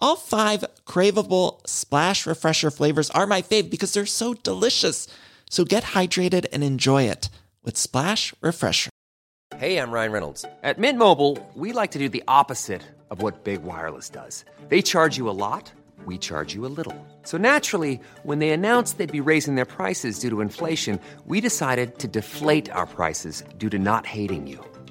All five craveable Splash Refresher flavors are my fave because they're so delicious. So get hydrated and enjoy it with Splash Refresher. Hey, I'm Ryan Reynolds. At Mint Mobile, we like to do the opposite of what Big Wireless does. They charge you a lot, we charge you a little. So naturally, when they announced they'd be raising their prices due to inflation, we decided to deflate our prices due to not hating you.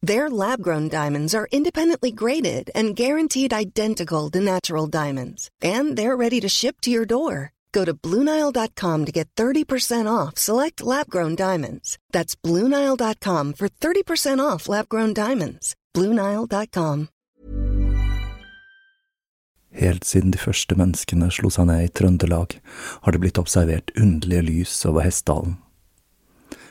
Their lab grown diamonds are independently graded and guaranteed identical to natural diamonds, and they're ready to ship to your door. Go to Bluenile.com to get 30% off select lab grown diamonds. That's Bluenile.com for 30% off lab grown diamonds. Bluenile.com. Helt siden de første menneskene slo seg ned i Trøndelag, har det blitt observert underlige lys over Hessdalen.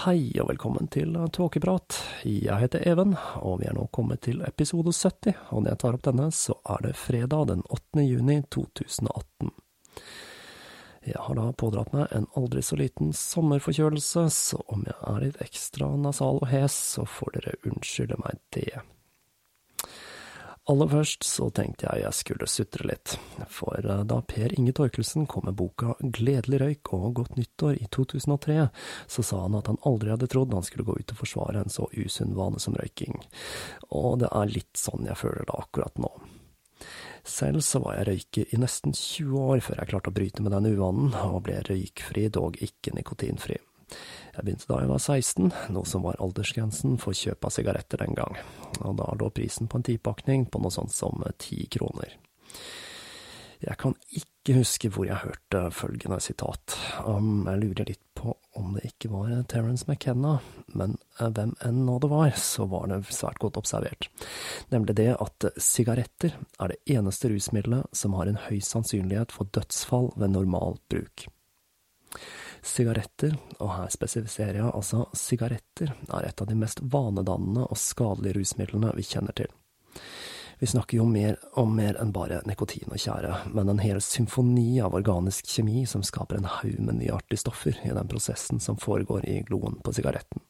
Hei og velkommen til Tåkeprat. Jeg heter Even, og vi er nå kommet til episode 70. Og når jeg tar opp denne, så er det fredag den 8. juni 2018. Jeg har da pådratt meg en aldri så liten sommerforkjølelse, så om jeg er litt ekstra nasal og hes, så får dere unnskylde meg det. Aller først så tenkte jeg jeg skulle sutre litt, for eh, da Per Inge Torkelsen kom med boka Gledelig røyk og godt nyttår i 2003, så sa han at han aldri hadde trodd han skulle gå ut og forsvare en så usunn vane som røyking, og det er litt sånn jeg føler det akkurat nå. Selv så var jeg røyker i nesten 20 år før jeg klarte å bryte med den uvanen, og ble røykfri, dog ikke nikotinfri. Jeg begynte da jeg var 16, noe som var aldersgrensen for kjøp av sigaretter den gang, og da lå prisen på en tipakning på noe sånt som ti kroner. Jeg kan ikke huske hvor jeg hørte følgende sitat, um, jeg lurer litt på om det ikke var Terence McKenna, men eh, hvem enn nå det var, så var det svært godt observert, nemlig det at sigaretter er det eneste rusmiddelet som har en høy sannsynlighet for dødsfall ved normal bruk. Sigaretter, og her spesifiserer jeg altså sigaretter, er et av de mest vanedannende og skadelige rusmidlene vi kjenner til. Vi snakker jo mer om mer enn bare nikotin og tjære, men en hel symfoni av organisk kjemi som skaper en haug med nyartige stoffer i den prosessen som foregår i gloen på sigaretten.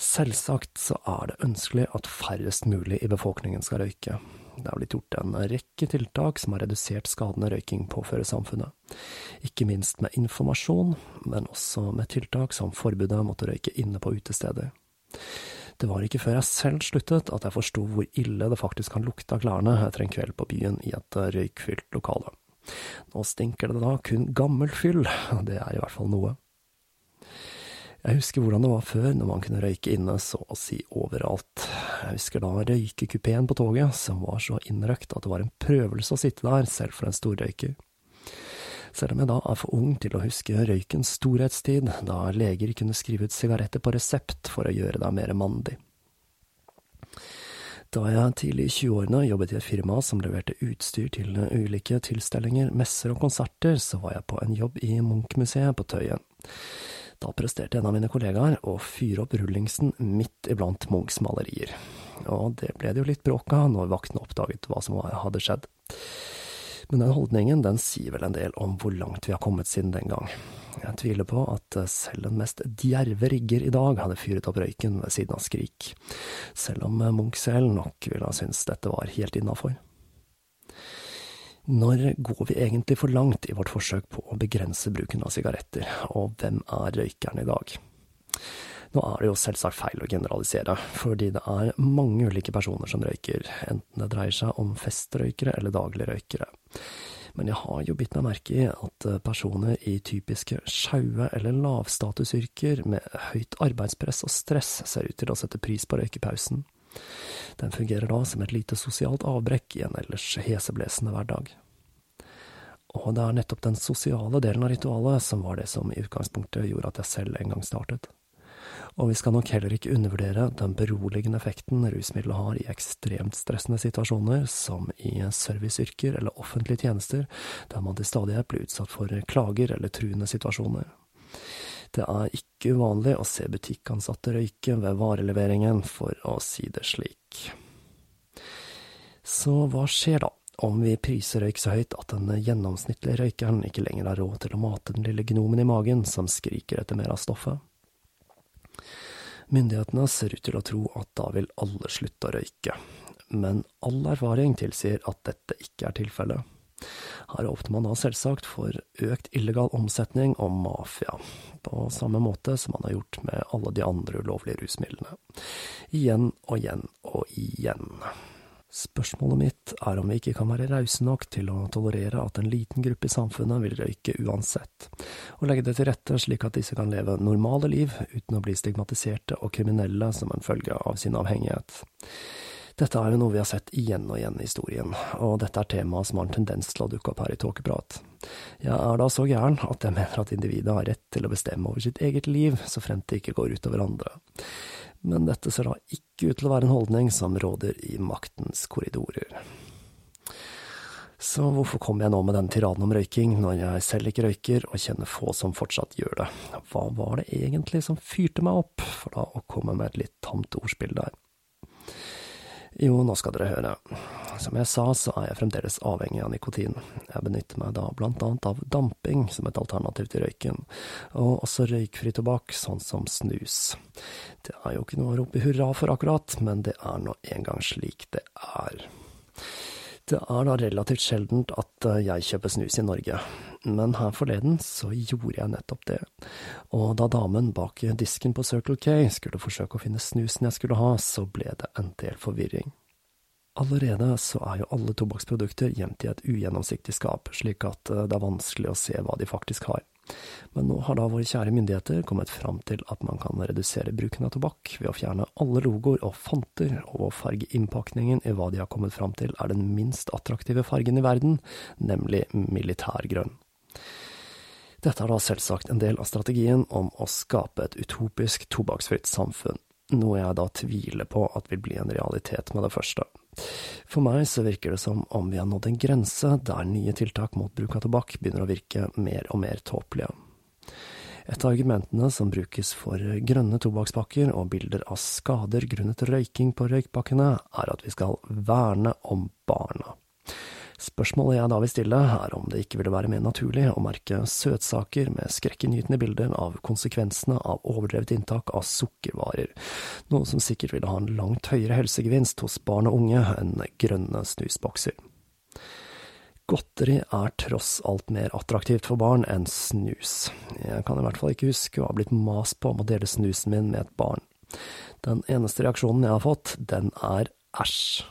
Selvsagt så er det ønskelig at færrest mulig i befolkningen skal røyke, det har blitt gjort en rekke tiltak som har redusert skadene røyking påfører samfunnet. Ikke minst med informasjon, men også med tiltak som forbudet mot å røyke inne på utesteder. Det var ikke før jeg selv sluttet at jeg forsto hvor ille det faktisk kan lukte av klærne etter en kveld på byen i et røykfylt lokale. Nå stinker det da kun gammelt fyll, det er i hvert fall noe. Jeg husker hvordan det var før, når man kunne røyke inne så å si overalt. Jeg husker da røykekupeen på toget, som var så innrøkt at det var en prøvelse å sitte der, selv for en storrøyker. Selv om jeg da er for ung til å huske røykens storhetstid, da leger kunne skrive ut sigaretter på resept for å gjøre deg mer mandig. Da jeg tidlig i 20-årene jobbet i et firma som leverte utstyr til ulike tilstelninger, messer og konserter, så var jeg på en jobb i Munch-museet på Tøyen. Da presterte en av mine kollegaer å fyre opp rullingsen midt iblant Munchs malerier, og det ble det jo litt bråk av når vaktene oppdaget hva som hadde skjedd. Men den holdningen den sier vel en del om hvor langt vi har kommet siden den gang. Jeg tviler på at selv den mest djerve rigger i dag hadde fyret opp røyken ved siden av Skrik, selv om Munch selv nok ville ha syntes dette var helt innafor. Når går vi egentlig for langt i vårt forsøk på å begrense bruken av sigaretter, og hvem er røykeren i dag? Nå er det jo selvsagt feil å generalisere, fordi det er mange ulike personer som røyker, enten det dreier seg om festrøykere eller dagligrøykere. Men jeg har jo bitt meg merke i at personer i typiske sjaue eller lavstatusyrker med høyt arbeidspress og stress ser ut til å sette pris på røykepausen. Den fungerer da som et lite sosialt avbrekk i en ellers heseblesende hverdag. Og det er nettopp den sosiale delen av ritualet som var det som i utgangspunktet gjorde at jeg selv en gang startet. Og vi skal nok heller ikke undervurdere den beroligende effekten rusmiddelet har i ekstremt stressende situasjoner, som i serviceyrker eller offentlige tjenester, der man til stadighet blir utsatt for klager eller truende situasjoner. Det er ikke uvanlig å se butikkansatte røyke ved vareleveringen, for å si det slik. Så hva skjer da, om vi priser røyk så høyt at den gjennomsnittlige røykeren ikke lenger har råd til å mate den lille gnomen i magen som skriker etter mer av stoffet? Myndighetene ser ut til å tro at da vil alle slutte å røyke, men all erfaring tilsier at dette ikke er tilfellet. Her åpner man da selvsagt for økt illegal omsetning og mafia, på samme måte som man har gjort med alle de andre ulovlige rusmidlene. Igjen og igjen og igjen. Spørsmålet mitt er om vi ikke kan være rause nok til å tolerere at en liten gruppe i samfunnet vil røyke uansett, og legge det til rette slik at disse kan leve normale liv uten å bli stigmatiserte og kriminelle som en følge av sin avhengighet. Dette er jo noe vi har sett igjen og igjen i historien, og dette er temaet som har en tendens til å dukke opp her i Tåkeprat. Jeg er da så gæren at jeg mener at individet har rett til å bestemme over sitt eget liv, så fremt det ikke går utover andre. Men dette ser da ikke ut til å være en holdning som råder i maktens korridorer. Så hvorfor kommer jeg nå med den tiraden om røyking, når jeg selv ikke røyker og kjenner få som fortsatt gjør det? Hva var det egentlig som fyrte meg opp, for da å komme med et litt tamt ordspill der? Jo, nå skal dere høre. Som jeg sa, så er jeg fremdeles avhengig av nikotin. Jeg benytter meg da blant annet av damping som et alternativ til røyken, og også røykfri tobakk, sånn som snus. Det er jo ikke noe å rope hurra for akkurat, men det er nå engang slik det er. Det er da relativt sjeldent at eh, jeg kjøper snus i Norge, men her forleden så gjorde jeg nettopp det, og da damen bak disken på Circle K skulle forsøke å finne snusen jeg skulle ha, så ble det en del forvirring. Allerede så er jo alle tobakksprodukter gjemt i et ugjennomsiktig skap, slik at eh, det er vanskelig å se hva de faktisk har. Men nå har da våre kjære myndigheter kommet fram til at man kan redusere bruken av tobakk ved å fjerne alle logoer og fanter, og farge innpakningen i hva de har kommet fram til er den minst attraktive fargen i verden, nemlig militærgrønn. Dette er da selvsagt en del av strategien om å skape et utopisk tobakksfritt samfunn, noe jeg da tviler på at vil bli en realitet med det første. For meg så virker det som om vi har nådd en grense der nye tiltak mot bruk av tobakk begynner å virke mer og mer tåpelige. Et av argumentene som brukes for grønne tobakkspakker og bilder av skader grunnet røyking på røykpakkene, er at vi skal verne om barna. Spørsmålet jeg da vil stille, er om det ikke ville være mer naturlig å merke søtsaker med skrekkinngytende bilder av konsekvensene av overdrevet inntak av sukkervarer, noe som sikkert ville ha en langt høyere helsegevinst hos barn og unge enn grønne snusbokser. Godteri er tross alt mer attraktivt for barn enn snus. Jeg kan i hvert fall ikke huske å ha blitt mast på om å dele snusen min med et barn. Den eneste reaksjonen jeg har fått, den er æsj.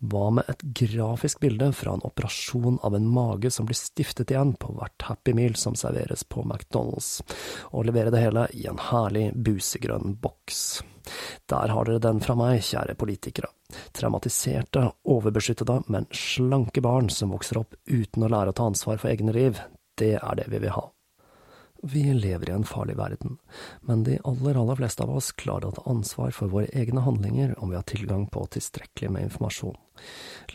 Hva med et grafisk bilde fra en operasjon av en mage som blir stiftet igjen på hvert Happy Meal som serveres på McDonald's, og levere det hele i en herlig busegrønn boks? Der har dere den fra meg, kjære politikere. Traumatiserte, overbeskyttede, men slanke barn som vokser opp uten å lære å ta ansvar for egne liv, det er det vi vil ha. Vi lever i en farlig verden, men de aller, aller fleste av oss klarer å ta ansvar for våre egne handlinger om vi har tilgang på tilstrekkelig med informasjon.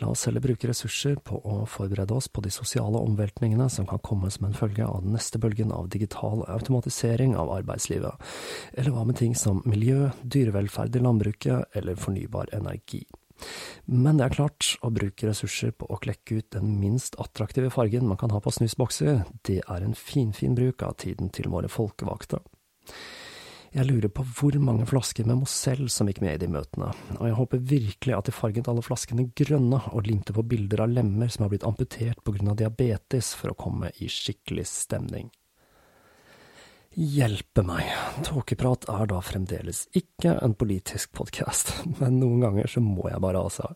La oss heller bruke ressurser på å forberede oss på de sosiale omveltningene som kan komme som en følge av den neste bølgen av digital automatisering av arbeidslivet, eller hva med ting som miljø, dyrevelferd i landbruket eller fornybar energi. Men det er klart, å bruke ressurser på å klekke ut den minst attraktive fargen man kan ha på snusbokser, det er en finfin bruk av tiden til våre folkevalgte. Jeg lurer på hvor mange flasker med Mozell som gikk med i de møtene, og jeg håper virkelig at de farget alle flaskene grønne og limte på bilder av lemmer som har blitt amputert på grunn av diabetes for å komme i skikkelig stemning. Hjelpe meg, Tåkeprat er da fremdeles ikke en politisk podkast, men noen ganger så må jeg bare altså.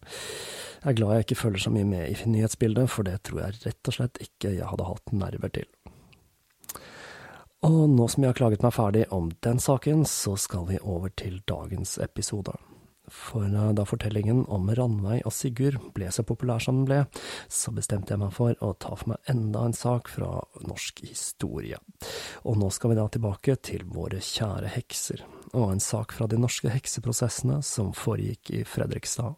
Jeg er glad jeg ikke følger så mye med i nyhetsbildet, for det tror jeg rett og slett ikke jeg hadde hatt nerver til. Og nå som jeg har klaget meg ferdig om den saken, så skal vi over til dagens episode. For da fortellingen om Ranveig og Sigurd ble så populær som den ble, så bestemte jeg meg for å ta for meg enda en sak fra norsk historie. Og nå skal vi da tilbake til våre kjære hekser, og en sak fra de norske hekseprosessene som foregikk i Fredrikstad.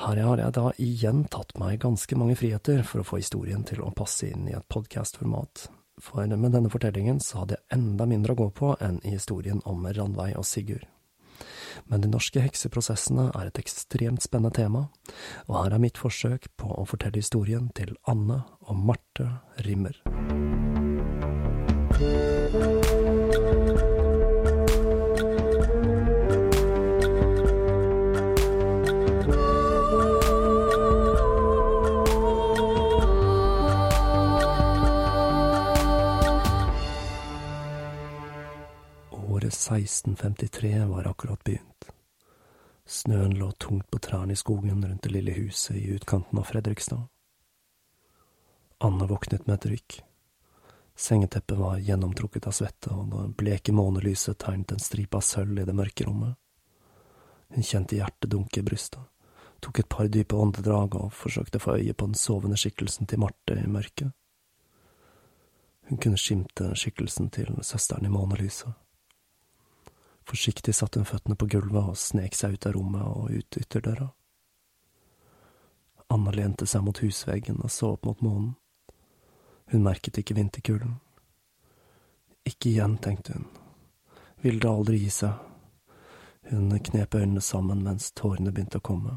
Her har jeg da igjen tatt meg ganske mange friheter for å få historien til å passe inn i et podkastformat. For med denne fortellingen så hadde jeg enda mindre å gå på enn i historien om Ranveig og Sigurd. Men de norske hekseprosessene er et ekstremt spennende tema, og her er mitt forsøk på å fortelle historien til Anne og Marte Rimmer. 1653 var akkurat begynt. Snøen lå tungt på trærne i skogen rundt det lille huset i utkanten av Fredrikstad. Anne våknet med et rykk. Sengeteppet var gjennomtrukket av svette, og det bleke månelyset tegnet en stripe av sølv i det mørke rommet. Hun kjente hjertet dunke i brystet, tok et par dype åndedrag og forsøkte å få øye på den sovende skikkelsen til Marte i mørket. Hun kunne skimte skikkelsen til søsteren i månelyset. Forsiktig satte hun føttene på gulvet og snek seg ut av rommet og ut ytterdøra. Anna lente seg mot husveggen og så opp mot månen. Hun merket ikke vinterkulden. Ikke igjen, tenkte hun. Vil det aldri gi seg. Hun knep øynene sammen mens tårene begynte å komme.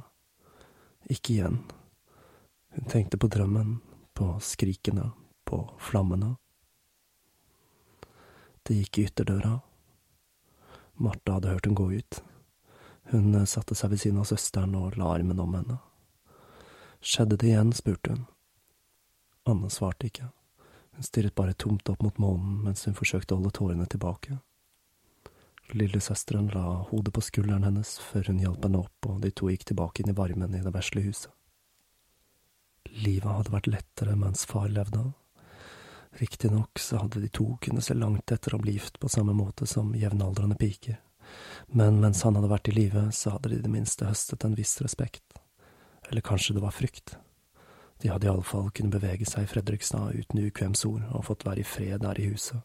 Ikke igjen. Hun tenkte på drømmen, på skrikene, på flammene. Det gikk i ytterdøra. Martha hadde hørt hun gå ut. Hun satte seg ved siden av søsteren og la armen om henne. Skjedde det igjen, spurte hun. Anne svarte ikke. Hun stirret bare tomt opp mot månen mens hun forsøkte å holde tårene tilbake. Lillesøsteren la hodet på skulderen hennes før hun hjalp henne opp, og de to gikk tilbake inn i varmen i det vesle huset. Livet hadde vært lettere mens far levde. Riktignok så hadde de to kunnet se langt etter å bli gift på samme måte som jevnaldrende piker, men mens han hadde vært i live, så hadde de i det minste høstet en viss respekt. Eller kanskje det var frykt. De hadde iallfall kunnet bevege seg i Fredrikstad uten ukvemsord og fått være i fred der i huset.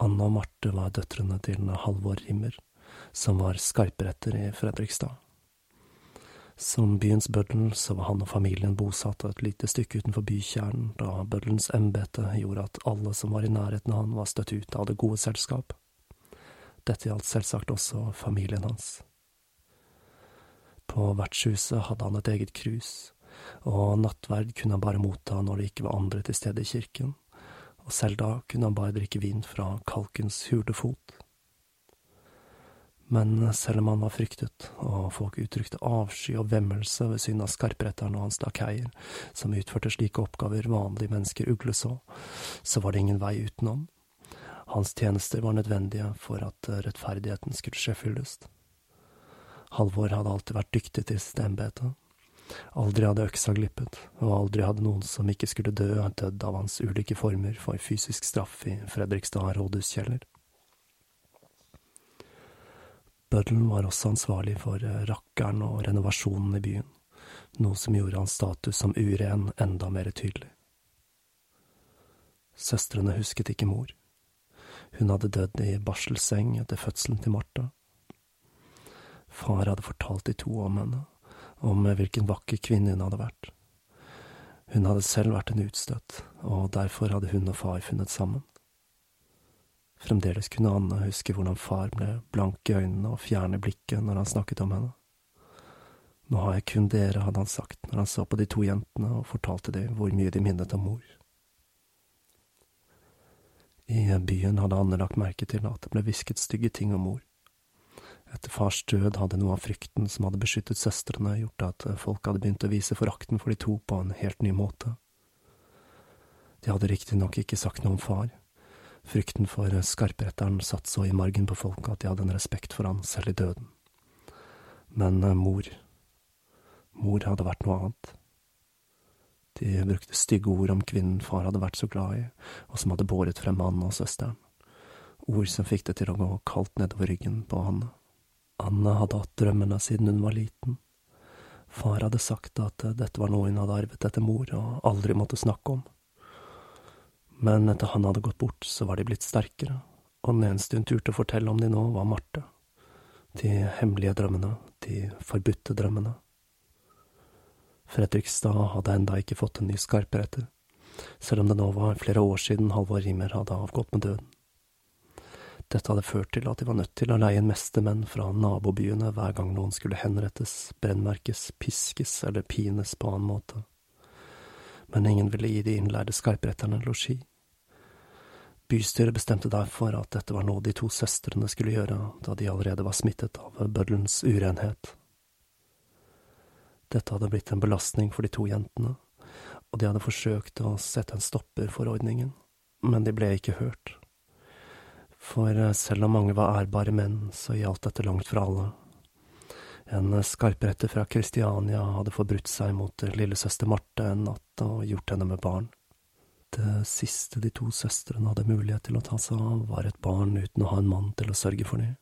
Anna og Marte var døtrene til Halvor Rimmer, som var skarpretter i Fredrikstad. Som byens bøddel så var han og familien bosatt et lite stykke utenfor bykjernen, da bøddelens embete gjorde at alle som var i nærheten av han var støtt ut av det gode selskap. Dette gjaldt selvsagt også familien hans. På vertshuset hadde han et eget krus, og nattverd kunne han bare motta når det ikke var andre til stede i kirken, og selv da kunne han bare drikke vin fra kalkens hule fot. Men selv om han var fryktet, og folk uttrykte avsky og vemmelse ved synet av skarpretteren og hans lakeier, som utførte slike oppgaver vanlige mennesker ugleså, så var det ingen vei utenom. Hans tjenester var nødvendige for at rettferdigheten skulle skje fyllest. Halvor hadde alltid vært dyktig til sitt embete. Aldri hadde øksa glippet, og aldri hadde noen som ikke skulle dø, dødd av hans ulike former for fysisk straff i Fredrikstad rådhuskjeller. Bøddelen var også ansvarlig for eh, rakkeren og renovasjonen i byen, noe som gjorde hans status som uren enda mer tydelig. Søstrene husket ikke mor. Hun hadde dødd i barselseng etter fødselen til Martha. Far hadde fortalt de to om henne, om hvilken vakker kvinne hun hadde vært. Hun hadde selv vært en utstøtt, og derfor hadde hun og far funnet sammen. Fremdeles kunne Anne huske hvordan far ble blank i øynene og fjern i blikket når han snakket om henne. Nå har jeg kun dere, hadde han sagt når han så på de to jentene og fortalte dem hvor mye de minnet om mor. I byen hadde Anne lagt merke til at det ble hvisket stygge ting om mor. Etter fars død hadde noe av frykten som hadde beskyttet søstrene, gjort at folk hadde begynt å vise forakten for de to på en helt ny måte. De hadde riktignok ikke sagt noe om far. Frykten for skarpretteren satt så i margen på folk at de hadde en respekt for han selv i døden. Men eh, mor… Mor hadde vært noe annet. De brukte stygge ord om kvinnen far hadde vært så glad i, og som hadde båret frem mannen og søsteren. Ord som fikk det til å gå kaldt nedover ryggen på Anne. Anne hadde hatt drømmene siden hun var liten. Far hadde sagt at dette var noe hun hadde arvet etter mor og aldri måtte snakke om. Men etter han hadde gått bort, så var de blitt sterkere, og den eneste hun turte å fortelle om de nå, var Marte. De hemmelige drømmene, de forbudte drømmene. Fredrikstad hadde enda ikke fått en ny skarpretter, selv om det nå var flere år siden Halvor Rimer hadde avgått med døden. Dette hadde ført til at de var nødt til å leie inn mestemenn fra nabobyene hver gang noen skulle henrettes, brennmerkes, piskes eller pines på annen måte. Men ingen ville gi de innleide skarpretterne losji. Bystyret bestemte derfor at dette var noe de to søstrene skulle gjøre, da de allerede var smittet av bøddelens urenhet. Dette hadde blitt en belastning for de to jentene, og de hadde forsøkt å sette en stopper for ordningen, men de ble ikke hørt. For eh, selv om mange var ærbare menn, så gjaldt dette langt fra alle. En skarpretter fra Kristiania hadde forbrutt seg mot lillesøster Marte en natt og gjort henne med barn. Det siste de to søstrene hadde mulighet til å ta seg av, var et barn uten å ha en mann til å sørge for dem,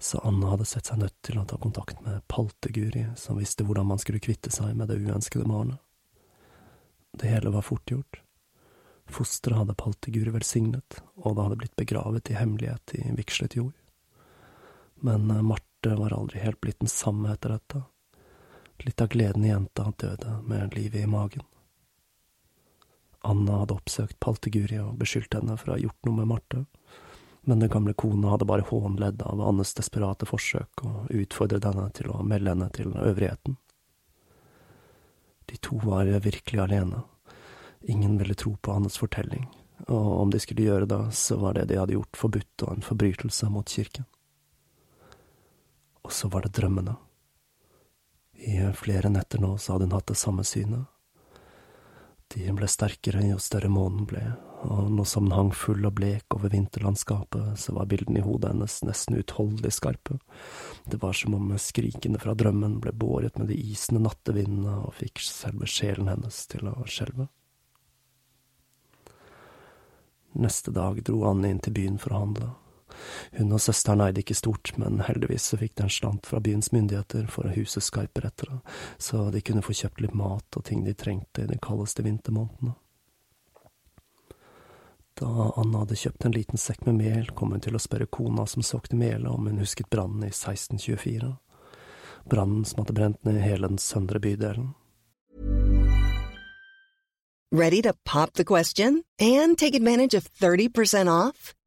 så Anna hadde sett seg nødt til å ta kontakt med Palteguri, som visste hvordan man skulle kvitte seg med det uønskede barnet. Det hele var fort gjort. Fosteret hadde Palteguri velsignet, og det hadde blitt begravet i hemmelighet i vigslet jord. Men eh, Marte var aldri helt blitt den samme etter dette. Litt av gleden i jenta døde med livet i magen. Anna hadde oppsøkt Palteguri og beskyldt henne for å ha gjort noe med Marte, men den gamle kona hadde bare hånledd av Annes desperate forsøk og utfordret henne til å melde henne til øvrigheten. De to var virkelig alene Ingen ville tro på Annes fortelling, og om de skulle gjøre det, så var det de hadde gjort, forbudt og en forbrytelse mot kirken. Og så var det drømmene. I flere netter nå så hadde hun hatt det samme synet. De ble sterkere jo større månen ble, og nå som den hang full og blek over vinterlandskapet, så var bildene i hodet hennes nesten uutholdelig skarpe. Det var som om skrikene fra drømmen ble båret med de isende nattevindene og fikk selve sjelen hennes til å skjelve. Neste dag dro Anne inn til byen for å handle. Hun og søsteren eide ikke stort, men heldigvis så fikk de en slant fra byens myndigheter for å huse skarperettere, så de kunne få kjøpt litt mat og ting de trengte i de kaldeste vintermånedene. Da Anna hadde kjøpt en liten sekk med mel, kom hun til å spørre kona som solgte melet, om hun husket brannen i 1624. Brannen som hadde brent ned hele den søndre bydelen. Ready to pop the question and take advantage of 30% off?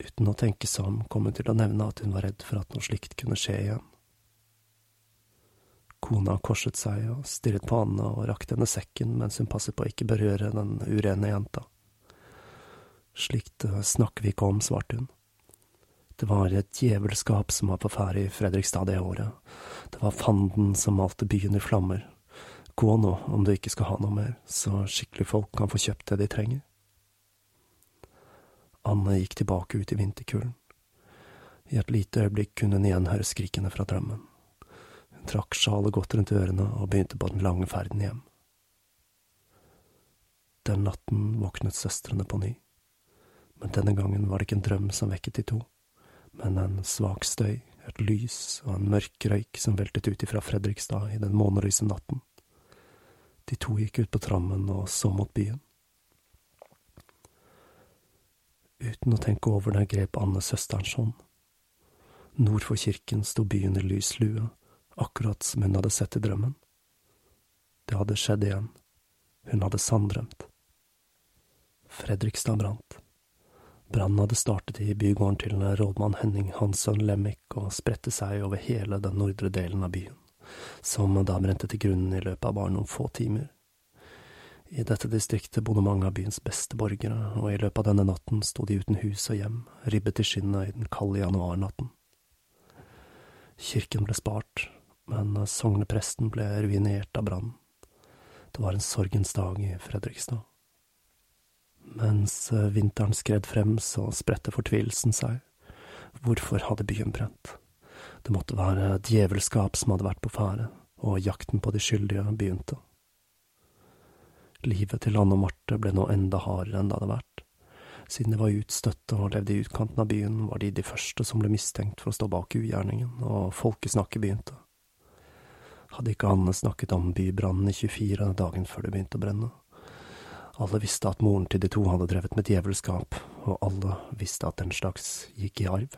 Uten å tenke seg om kom hun til å nevne at hun var redd for at noe slikt kunne skje igjen. Kona korset seg og stirret på Anne og rakte henne sekken mens hun passet på å ikke berøre den urene jenta. Slikt eh, snakker vi ikke om, svarte hun. Det var et djevelskap som var på ferde i Fredrikstad det året. Det var fanden som malte byen i flammer. Gå nå, om du ikke skal ha noe mer, så skikkelig folk kan få kjøpt det de trenger. Anne gikk tilbake ut i vinterkulden. I et lite øyeblikk kunne hun igjen høre skrikene fra drømmen. Hun trakk sjalet godt rundt ørene og begynte på den lange ferden hjem. Den natten våknet søstrene på ny, men denne gangen var det ikke en drøm som vekket de to, men en svak støy, et lys og en mørk røyk som veltet ut ifra Fredrikstad i den månelyse natten. De to gikk ut på trammen og så mot byen. Uten å tenke over det grep Anne søsterens hånd. Nord for kirken sto byen i lys lue, akkurat som hun hadde sett i drømmen. Det hadde skjedd igjen. Hun hadde sanndrømt. Fredrikstad brant. Brannen hadde startet i bygården til rådmann Henning Hansson Lemmik og spredte seg over hele den nordre delen av byen, som da brente til grunnen i løpet av bare noen få timer. I dette distriktet bodde mange av byens beste borgere, og i løpet av denne natten sto de uten hus og hjem, ribbet i skinnet i den kalde januarnatten. Kirken ble spart, men sognepresten ble ruinert av brannen. Det var en sorgens dag i Fredrikstad. Mens vinteren skred frem, så spredte fortvilelsen seg. Hvorfor hadde byen brent? Det måtte være djevelskap som hadde vært på ferde, og jakten på de skyldige begynte. Livet til Anne og Marte ble nå enda hardere enn det hadde vært. Siden de var utstøtte og levde i utkanten av byen, var de de første som ble mistenkt for å stå bak ugjerningen, og folkesnakket begynte. Hadde ikke Anne snakket om bybrannen i 24 dagen før det begynte å brenne? Alle visste at moren til de to hadde drevet med djevelskap, og alle visste at den slags gikk i arv.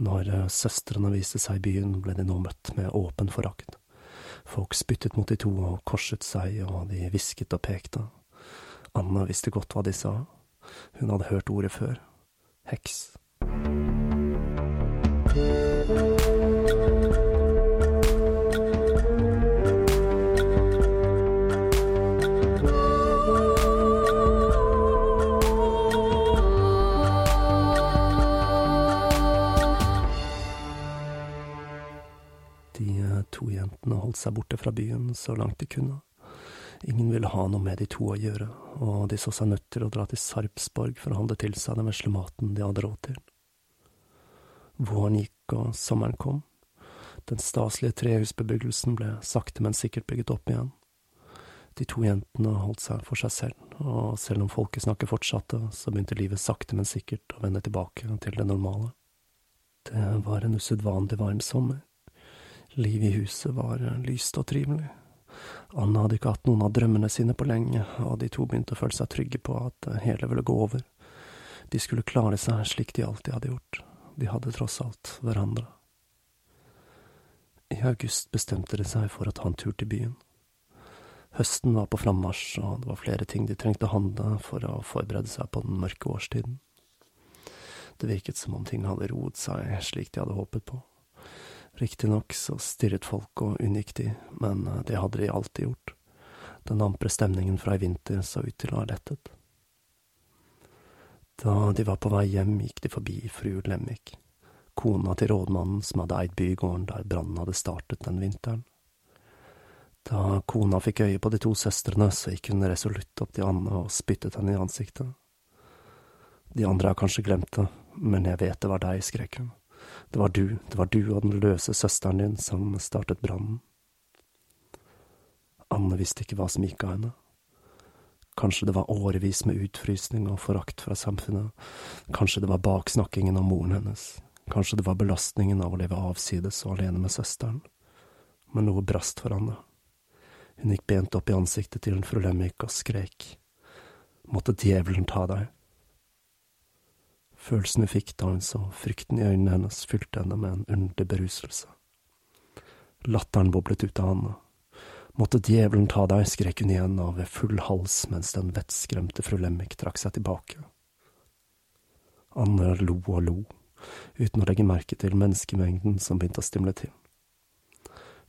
Når eh, søstrene viste seg i byen, ble de nå møtt med åpen forakt. Folk spyttet mot de to og korset seg, og de hvisket og pekte. Anna visste godt hva de sa. Hun hadde hørt ordet før. Heks. Seg borte fra byen så langt de kunne. Ingen ville ha noe med de to å gjøre, og de så seg nødt til å dra til Sarpsborg for å handle til seg den vesle maten de hadde råd til. Våren gikk og sommeren kom. Den staselige trehusbebyggelsen ble sakte, men sikkert bygget opp igjen. De to jentene holdt seg for seg selv, og selv om folkesnakket fortsatte, så begynte livet sakte, men sikkert å vende tilbake til det normale. Det var en usedvanlig varm sommer. Livet i huset var lyst og trivelig. Anna hadde ikke hatt noen av drømmene sine på lenge, og de to begynte å føle seg trygge på at det hele ville gå over. De skulle klare seg slik de alltid hadde gjort. De hadde tross alt hverandre. I august bestemte de seg for å ta en tur til byen. Høsten var på frammarsj, og det var flere ting de trengte å handle for å forberede seg på den mørke årstiden. Det virket som om ting hadde roet seg slik de hadde håpet på. Riktignok så stirret folk og unngikk de, men eh, det hadde de alltid gjort. Den ampre stemningen fra i vinter så ut til å ha lettet. Da de var på vei hjem, gikk de forbi fru Lemmik, kona til rådmannen som hadde eid bygården der brannen hadde startet den vinteren. Da kona fikk øye på de to søstrene, så gikk hun resolutt opp til Anne og spyttet henne i ansiktet. De andre har kanskje glemt det, men jeg vet det var deg, skrek hun. Det var du, det var du og den løse søsteren din som startet brannen. Anne visste ikke hva som gikk av henne. Kanskje det var årevis med utfrysning og forakt fra samfunnet. Kanskje det var baksnakkingen av moren hennes. Kanskje det var belastningen av å leve avsides og alene med søsteren. Men noe brast for Anne. Hun gikk bent opp i ansiktet til fru Lemmik og skrek. Måtte djevelen ta deg. Følelsen hun fikk da hun så frykten i øynene hennes, fylte henne med en underlig beruselse. Latteren boblet ut av Anne. Måtte djevelen ta deg, skrek hun igjen av ved full hals mens den vettskremte fru Lemmik trakk seg tilbake. Anne lo og lo, uten å legge merke til menneskemengden som begynte å stimle til.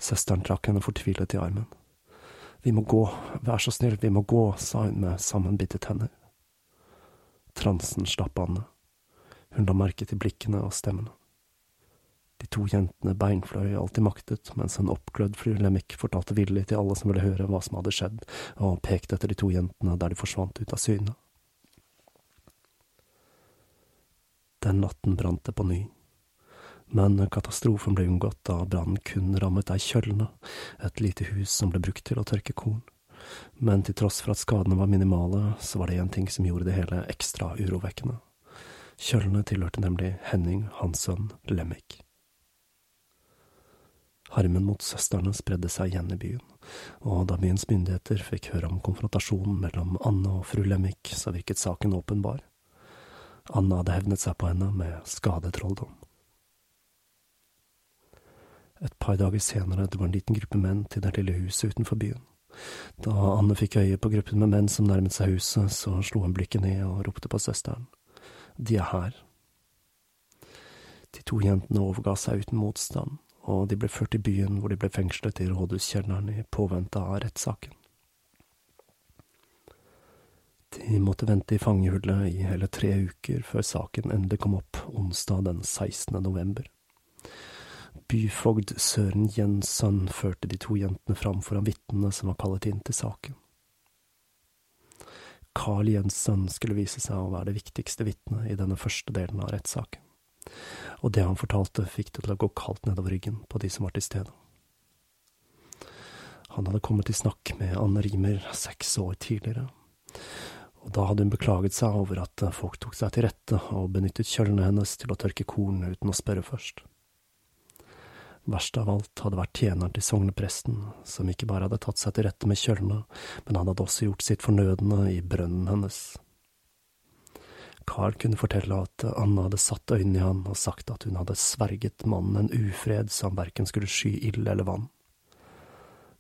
Søsteren trakk henne fortvilet i armen. Vi må gå, vær så snill, vi må gå, sa hun med sammenbitte tenner. Transen slapp Anne. Hun la merke til blikkene og stemmene. De to jentene beinfløy alt de maktet, mens en oppglødd fru Lemmik fortalte villig til alle som ville høre hva som hadde skjedd, og pekte etter de to jentene der de forsvant ut av syne. Den natten brant det på ny. Men katastrofen ble unngått da brannen kun rammet ei kjølne, et lite hus som ble brukt til å tørke korn. Men til tross for at skadene var minimale, så var det én ting som gjorde det hele ekstra urovekkende. Kjølene tilhørte nemlig Henning, Hansson Lemmick. Harmen mot søstrene spredde seg igjen i byen, og da byens myndigheter fikk høre om konfrontasjonen mellom Anne og fru Lemmik, så virket saken åpenbar. Anne hadde hevnet seg på henne med skadetrolldom. Et par dager senere dro en liten gruppe menn til det lille huset utenfor byen. Da Anne fikk øye på gruppen med menn som nærmet seg huset, så slo hun blikket ned og ropte på søsteren. De er her. De to jentene overga seg uten motstand, og de ble ført til byen hvor de ble fengslet i rådhuskjelleren i påvente av rettssaken. De måtte vente i fangehullet i hele tre uker før saken endelig kom opp onsdag den 16. november. Byfogd Søren Jensson førte de to jentene fram foran vitnene som var kallet inn til saken. Carl Jensen skulle vise seg å være det viktigste vitnet i denne første delen av rettssaken og det han fortalte fikk det til å gå kaldt nedover ryggen på de som var til stede. Han hadde kommet i snakk med Anne Rimer seks år tidligere, og da hadde hun beklaget seg over at folk tok seg til rette og benyttet kjølene hennes til å tørke korn uten å spørre først. Verst av alt hadde vært tjeneren til sognepresten, som ikke bare hadde tatt seg til rette med kjølna, men han hadde også gjort sitt fornødne i brønnen hennes. Carl kunne fortelle at Anna hadde satt øynene i han og sagt at hun hadde sverget mannen en ufred han verken skulle sky ild eller vann.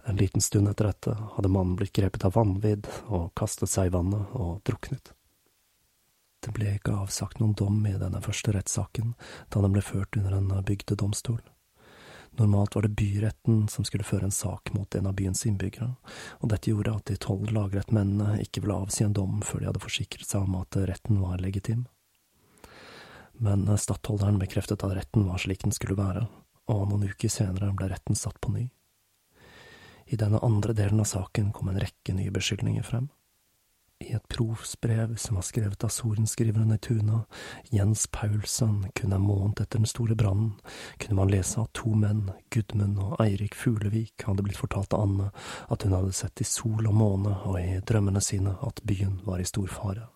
En liten stund etter dette hadde mannen blitt grepet av vanvidd og kastet seg i vannet og druknet. Det ble ikke avsagt noen dom i denne første rettssaken, da den ble ført under en bygdedomstol. Normalt var det byretten som skulle føre en sak mot en av byens innbyggere, og dette gjorde at de tolv lagrettmennene ikke ville avsi en dom før de hadde forsikret seg om at retten var legitim. Men stattholderen bekreftet at retten var slik den skulle være, og noen uker senere ble retten satt på ny. I denne andre delen av saken kom en rekke nye beskyldninger frem. I et provsbrev som var skrevet av sorenskriveren i Tuna, Jens Paulsen, kun en måned etter den store brannen, kunne man lese at to menn, Gudmund og Eirik Fuglevik, hadde blitt fortalt av Anne at hun hadde sett i sol og måne og i drømmene sine at byen var i stor fare.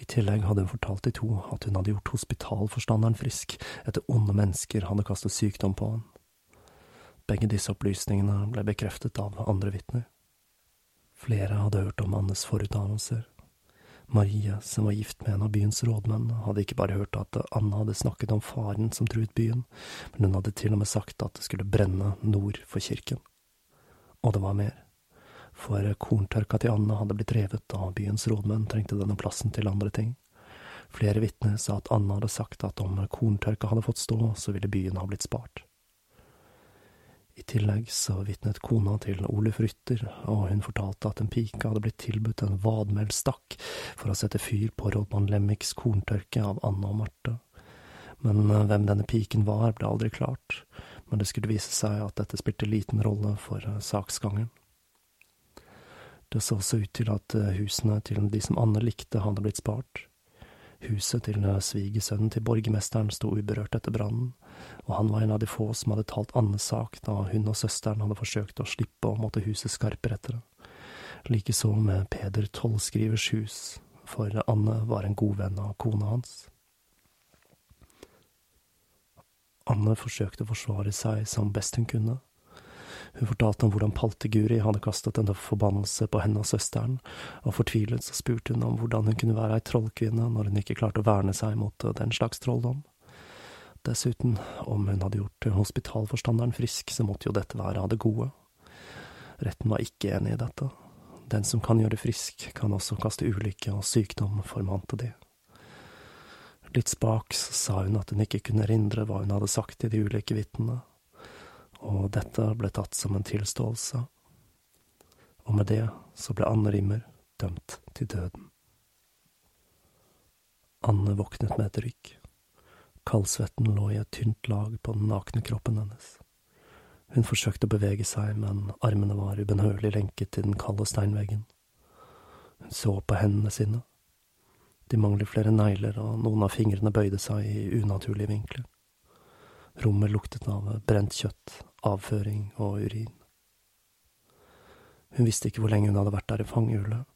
I tillegg hadde hun fortalt de to at hun hadde gjort hospitalforstanderen frisk etter onde mennesker hadde kastet sykdom på han. Begge disse opplysningene ble bekreftet av andre vitner. Flere hadde hørt om Annes forutdannelser. Marie, som var gift med en av byens rådmenn, hadde ikke bare hørt at Anna hadde snakket om faren som truet byen, men hun hadde til og med sagt at det skulle brenne nord for kirken. Og det var mer. For korntørka til Anna hadde blitt revet, og byens rådmenn trengte denne plassen til andre ting. Flere vitner sa at Anna hadde sagt at om korntørka hadde fått stå, så ville byen ha blitt spart. I tillegg så vitnet kona til Oluf Rytter, og hun fortalte at en pike hadde blitt tilbudt en vadmelstakk for å sette fyr på rådmann Lemmiks korntørke av Anna og Marte. Men eh, hvem denne piken var, ble aldri klart, men det skulle vise seg at dette spilte liten rolle for eh, saksgangen. Det så også ut til at eh, husene til de som Anne likte, hadde blitt spart. Huset til svigersønnen til borgermesteren sto uberørt etter brannen, og han var en av de få som hadde talt Annes sak da hun og søsteren hadde forsøkt å slippe å måtte huset skarpere etter det. Likeså med Peder Tollskrivers hus, for Anne var en god venn av kona hans. Anne forsøkte å forsvare seg som best hun kunne. Hun fortalte om hvordan Palteguri hadde kastet en forbannelse på henne og søsteren, og fortvilet så spurte hun om hvordan hun kunne være ei trollkvinne når hun ikke klarte å verne seg mot den slags trolldom. Dessuten, om hun hadde gjort hospitalforstanderen frisk, så måtte jo dette være av det gode. Retten var ikke enig i dette. Den som kan gjøre frisk, kan også kaste ulykke og sykdom, formante de. Litt spaks sa hun at hun ikke kunne erindre hva hun hadde sagt til de ulike vitnene, og dette ble tatt som en tilståelse. Og med det så ble Anne Rimmer dømt til døden. Anne våknet med et rykk. Kaldsvetten lå i et tynt lag på den nakne kroppen hennes. Hun forsøkte å bevege seg, men armene var ubønnhørlig lenket til den kalde steinveggen. Hun så på hendene sine. De manglet flere negler, og noen av fingrene bøyde seg i unaturlige vinkler. Rommet luktet av brent kjøtt, avføring og urin. Hun visste ikke hvor lenge hun hadde vært der i fangehullet,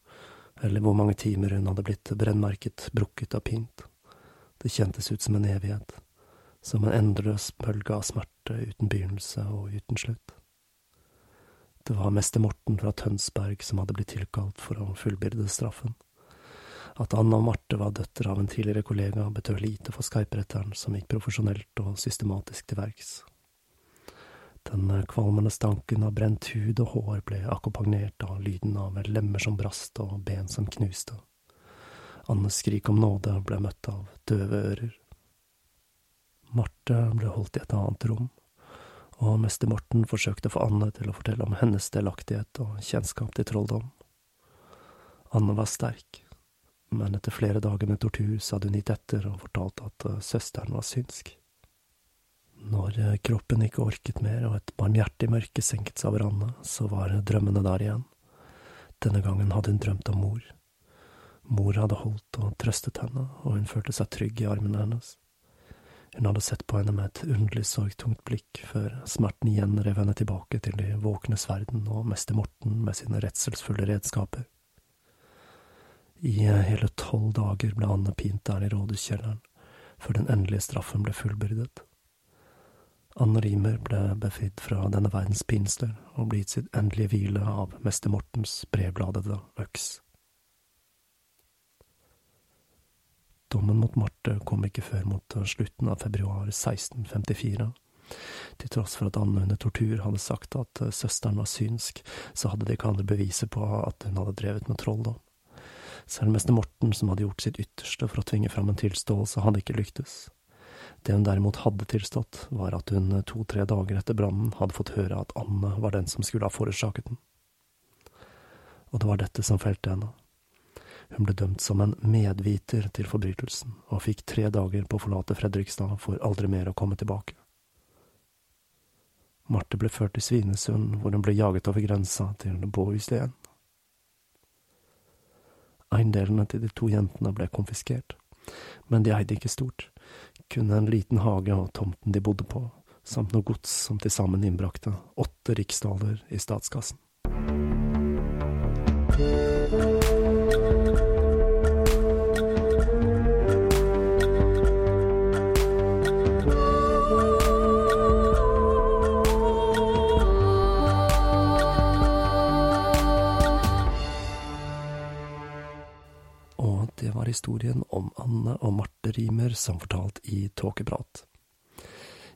eller hvor mange timer hun hadde blitt brennmerket, brukket og pint. Det kjentes ut som en evighet, som en endeløs bølge av smerte uten begynnelse og uten slutt. Det var mester Morten fra Tønsberg som hadde blitt tilkalt for å fullbyrde straffen. At Anna og Marte var døtre av en tidligere kollega, betød lite for skyperetteren, som gikk profesjonelt og systematisk til verks. Den kvalmende stanken av brent hud og hår ble akkompagnert av lyden av lemmer som brast og ben som knuste. Annes skrik om nåde ble møtt av døve ører. Marte ble holdt i et annet rom, og mester Morten forsøkte å få Anne til å fortelle om hennes delaktighet og kjennskap til trolldom. Anne var sterk, men etter flere dager med tortur hadde hun gitt etter og fortalt at søsteren var synsk. Når eh, kroppen ikke orket mer og et barmhjertig mørke senket seg over Anne, så var drømmene der igjen. Denne gangen hadde hun drømt om mor. Mor hadde holdt og trøstet henne, og hun følte seg trygg i armene hennes. Hun hadde sett på henne med et underlig sorgtungt blikk, før smerten igjen rev henne tilbake til de våknes verden og mester Morten med sine redselsfulle redskaper. I hele tolv dager ble Anne pint der i rådhuskjelleren, før den endelige straffen ble fullbyrdet. Anne Rimer ble befridd fra denne verdens pinsler og ble gitt sitt endelige hvile av mester Mortens bredbladede øks. Dommen mot Marte kom ikke før mot slutten av februar 1654. Til tross for at Anne under tortur hadde sagt at eh, søsteren var synsk, så hadde de ikke andre beviser på at hun hadde drevet med trolldom. Selv mester Morten, som hadde gjort sitt ytterste for å tvinge fram en tilståelse, hadde ikke lyktes. Det hun derimot hadde tilstått, var at hun to–tre dager etter brannen hadde fått høre at Anne var den som skulle ha forårsaket den. Og det var dette som felte henne. Hun ble dømt som en medviter til forbrytelsen, og fikk tre dager på å forlate Fredrikstad for aldri mer å komme tilbake. Marte ble ført til Svinesund, hvor hun ble jaget over grensa til Båhuslen. Eiendelene til de to jentene ble konfiskert, men de eide ikke stort, kun en liten hage og tomten de bodde på, samt noe gods som til sammen innbrakte åtte riksdaler i statskassen. Historien om Anne og Marte Rimer som fortalt i Tåkeprat.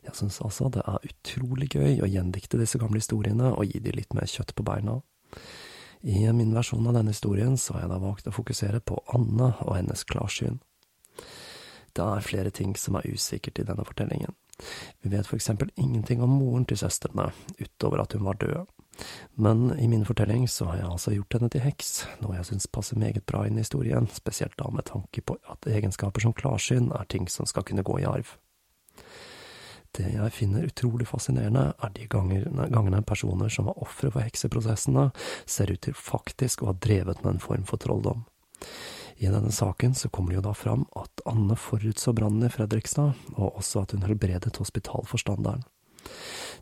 Jeg syns altså det er utrolig gøy å gjendikte disse gamle historiene og gi de litt mer kjøtt på beina. I min versjon av denne historien så har jeg da valgt å fokusere på Anne og hennes klarsyn. Det er flere ting som er usikkert i denne fortellingen. Vi vet for eksempel ingenting om moren til søstrene, utover at hun var død. Men i min fortelling så har jeg altså gjort henne til heks, noe jeg syns passer meget bra inn i historien, spesielt da med tanke på at egenskaper som klarsyn er ting som skal kunne gå i arv. Det jeg finner utrolig fascinerende, er de gangene, personer som var ofre for hekseprosessene, ser ut til faktisk å ha drevet med en form for trolldom. I denne saken så kommer det jo da fram at Anne forutså brannen i Fredrikstad, og også at hun helbredet hospitalforstanderen.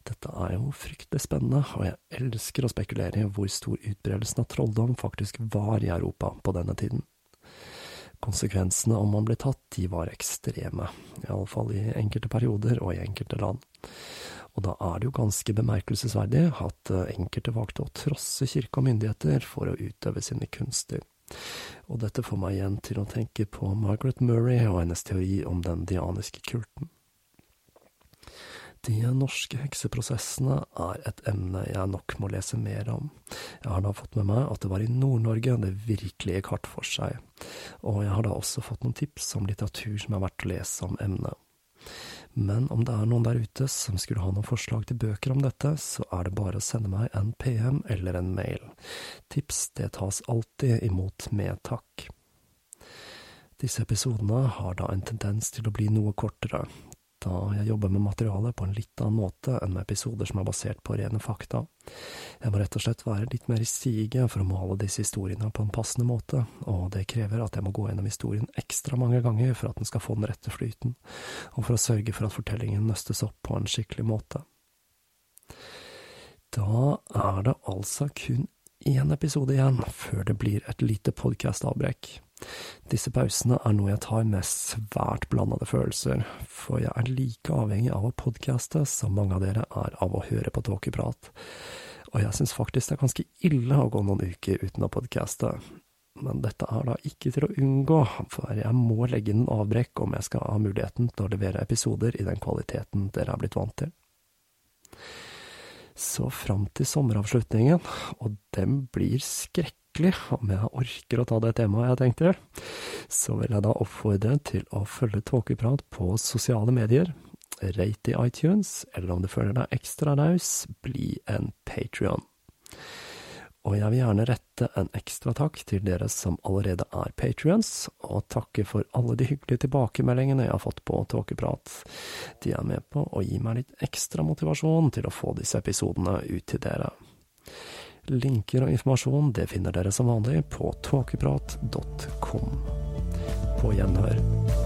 Dette er jo fryktelig spennende, og jeg elsker å spekulere i hvor stor utbredelsen av trolldom faktisk var i Europa på denne tiden. Konsekvensene om man ble tatt, de var ekstreme, iallfall i enkelte perioder og i enkelte land. Og da er det jo ganske bemerkelsesverdig at eh, enkelte valgte å trosse kirke og myndigheter for å utøve sine kunster. Og dette får meg igjen til å tenke på Margaret Murray og hennes teori om den dianiske kulten. De norske hekseprosessene er et emne jeg nok må lese mer om. Jeg har da fått med meg at det var i Nord-Norge det virkelig gikk hardt for seg, og jeg har da også fått noen tips om litteratur som er verdt å lese om emnet. Men om det er noen der ute som skulle ha noen forslag til bøker om dette, så er det bare å sende meg en PM eller en mail. Tips det tas alltid imot med takk. Disse episodene har da en tendens til å bli noe kortere, da jeg jobber med materialet på en litt annen måte enn med episoder som er basert på rene fakta. Jeg må rett og slett være litt mer i siget for å male disse historiene på en passende måte, og det krever at jeg må gå gjennom historien ekstra mange ganger for at den skal få den rette flyten, og for å sørge for at fortellingen nøstes opp på en skikkelig måte. Da er det altså kun én episode igjen før det blir et lite podkastavbrekk. Disse pausene er noe jeg tar med svært blandede følelser, for jeg er like avhengig av å podcaste som mange av dere er av å høre på tåkeprat, og jeg synes faktisk det er ganske ille å gå noen uker uten å podcaste. Men dette er da ikke til å unngå, for jeg må legge inn avbrekk om jeg skal ha muligheten til å levere episoder i den kvaliteten dere er blitt vant til. Så fram til sommeravslutningen, og den blir skrekk virkelig, om jeg orker å ta det temaet jeg tenkte, så vil jeg da oppfordre til å følge Tåkeprat på sosiale medier, rate i iTunes, eller om du føler deg ekstra raus, bli en Patrion. Og jeg vil gjerne rette en ekstra takk til dere som allerede er patrions, og takke for alle de hyggelige tilbakemeldingene jeg har fått på Tåkeprat. De er med på å gi meg litt ekstra motivasjon til å få disse episodene ut til dere. Linker og informasjon det finner dere som vanlig på tåkeprat.com. På gjenhør.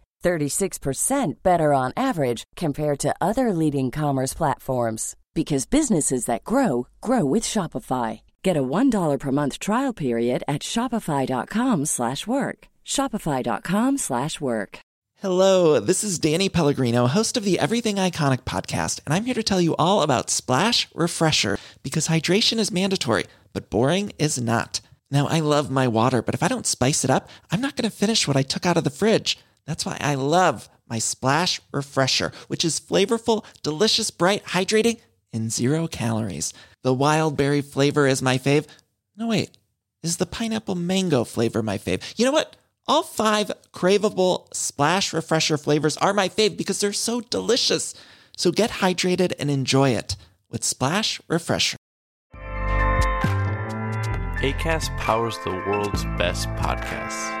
36% better on average compared to other leading commerce platforms because businesses that grow grow with Shopify. Get a $1 per month trial period at shopify.com/work. shopify.com/work. Hello, this is Danny Pellegrino, host of the Everything Iconic podcast, and I'm here to tell you all about Splash Refresher because hydration is mandatory, but boring is not. Now, I love my water, but if I don't spice it up, I'm not going to finish what I took out of the fridge. That's why I love my Splash Refresher, which is flavorful, delicious, bright, hydrating, and zero calories. The wild berry flavor is my fave. No, wait, is the pineapple mango flavor my fave? You know what? All five craveable Splash Refresher flavors are my fave because they're so delicious. So get hydrated and enjoy it with Splash Refresher. ACAST powers the world's best podcasts.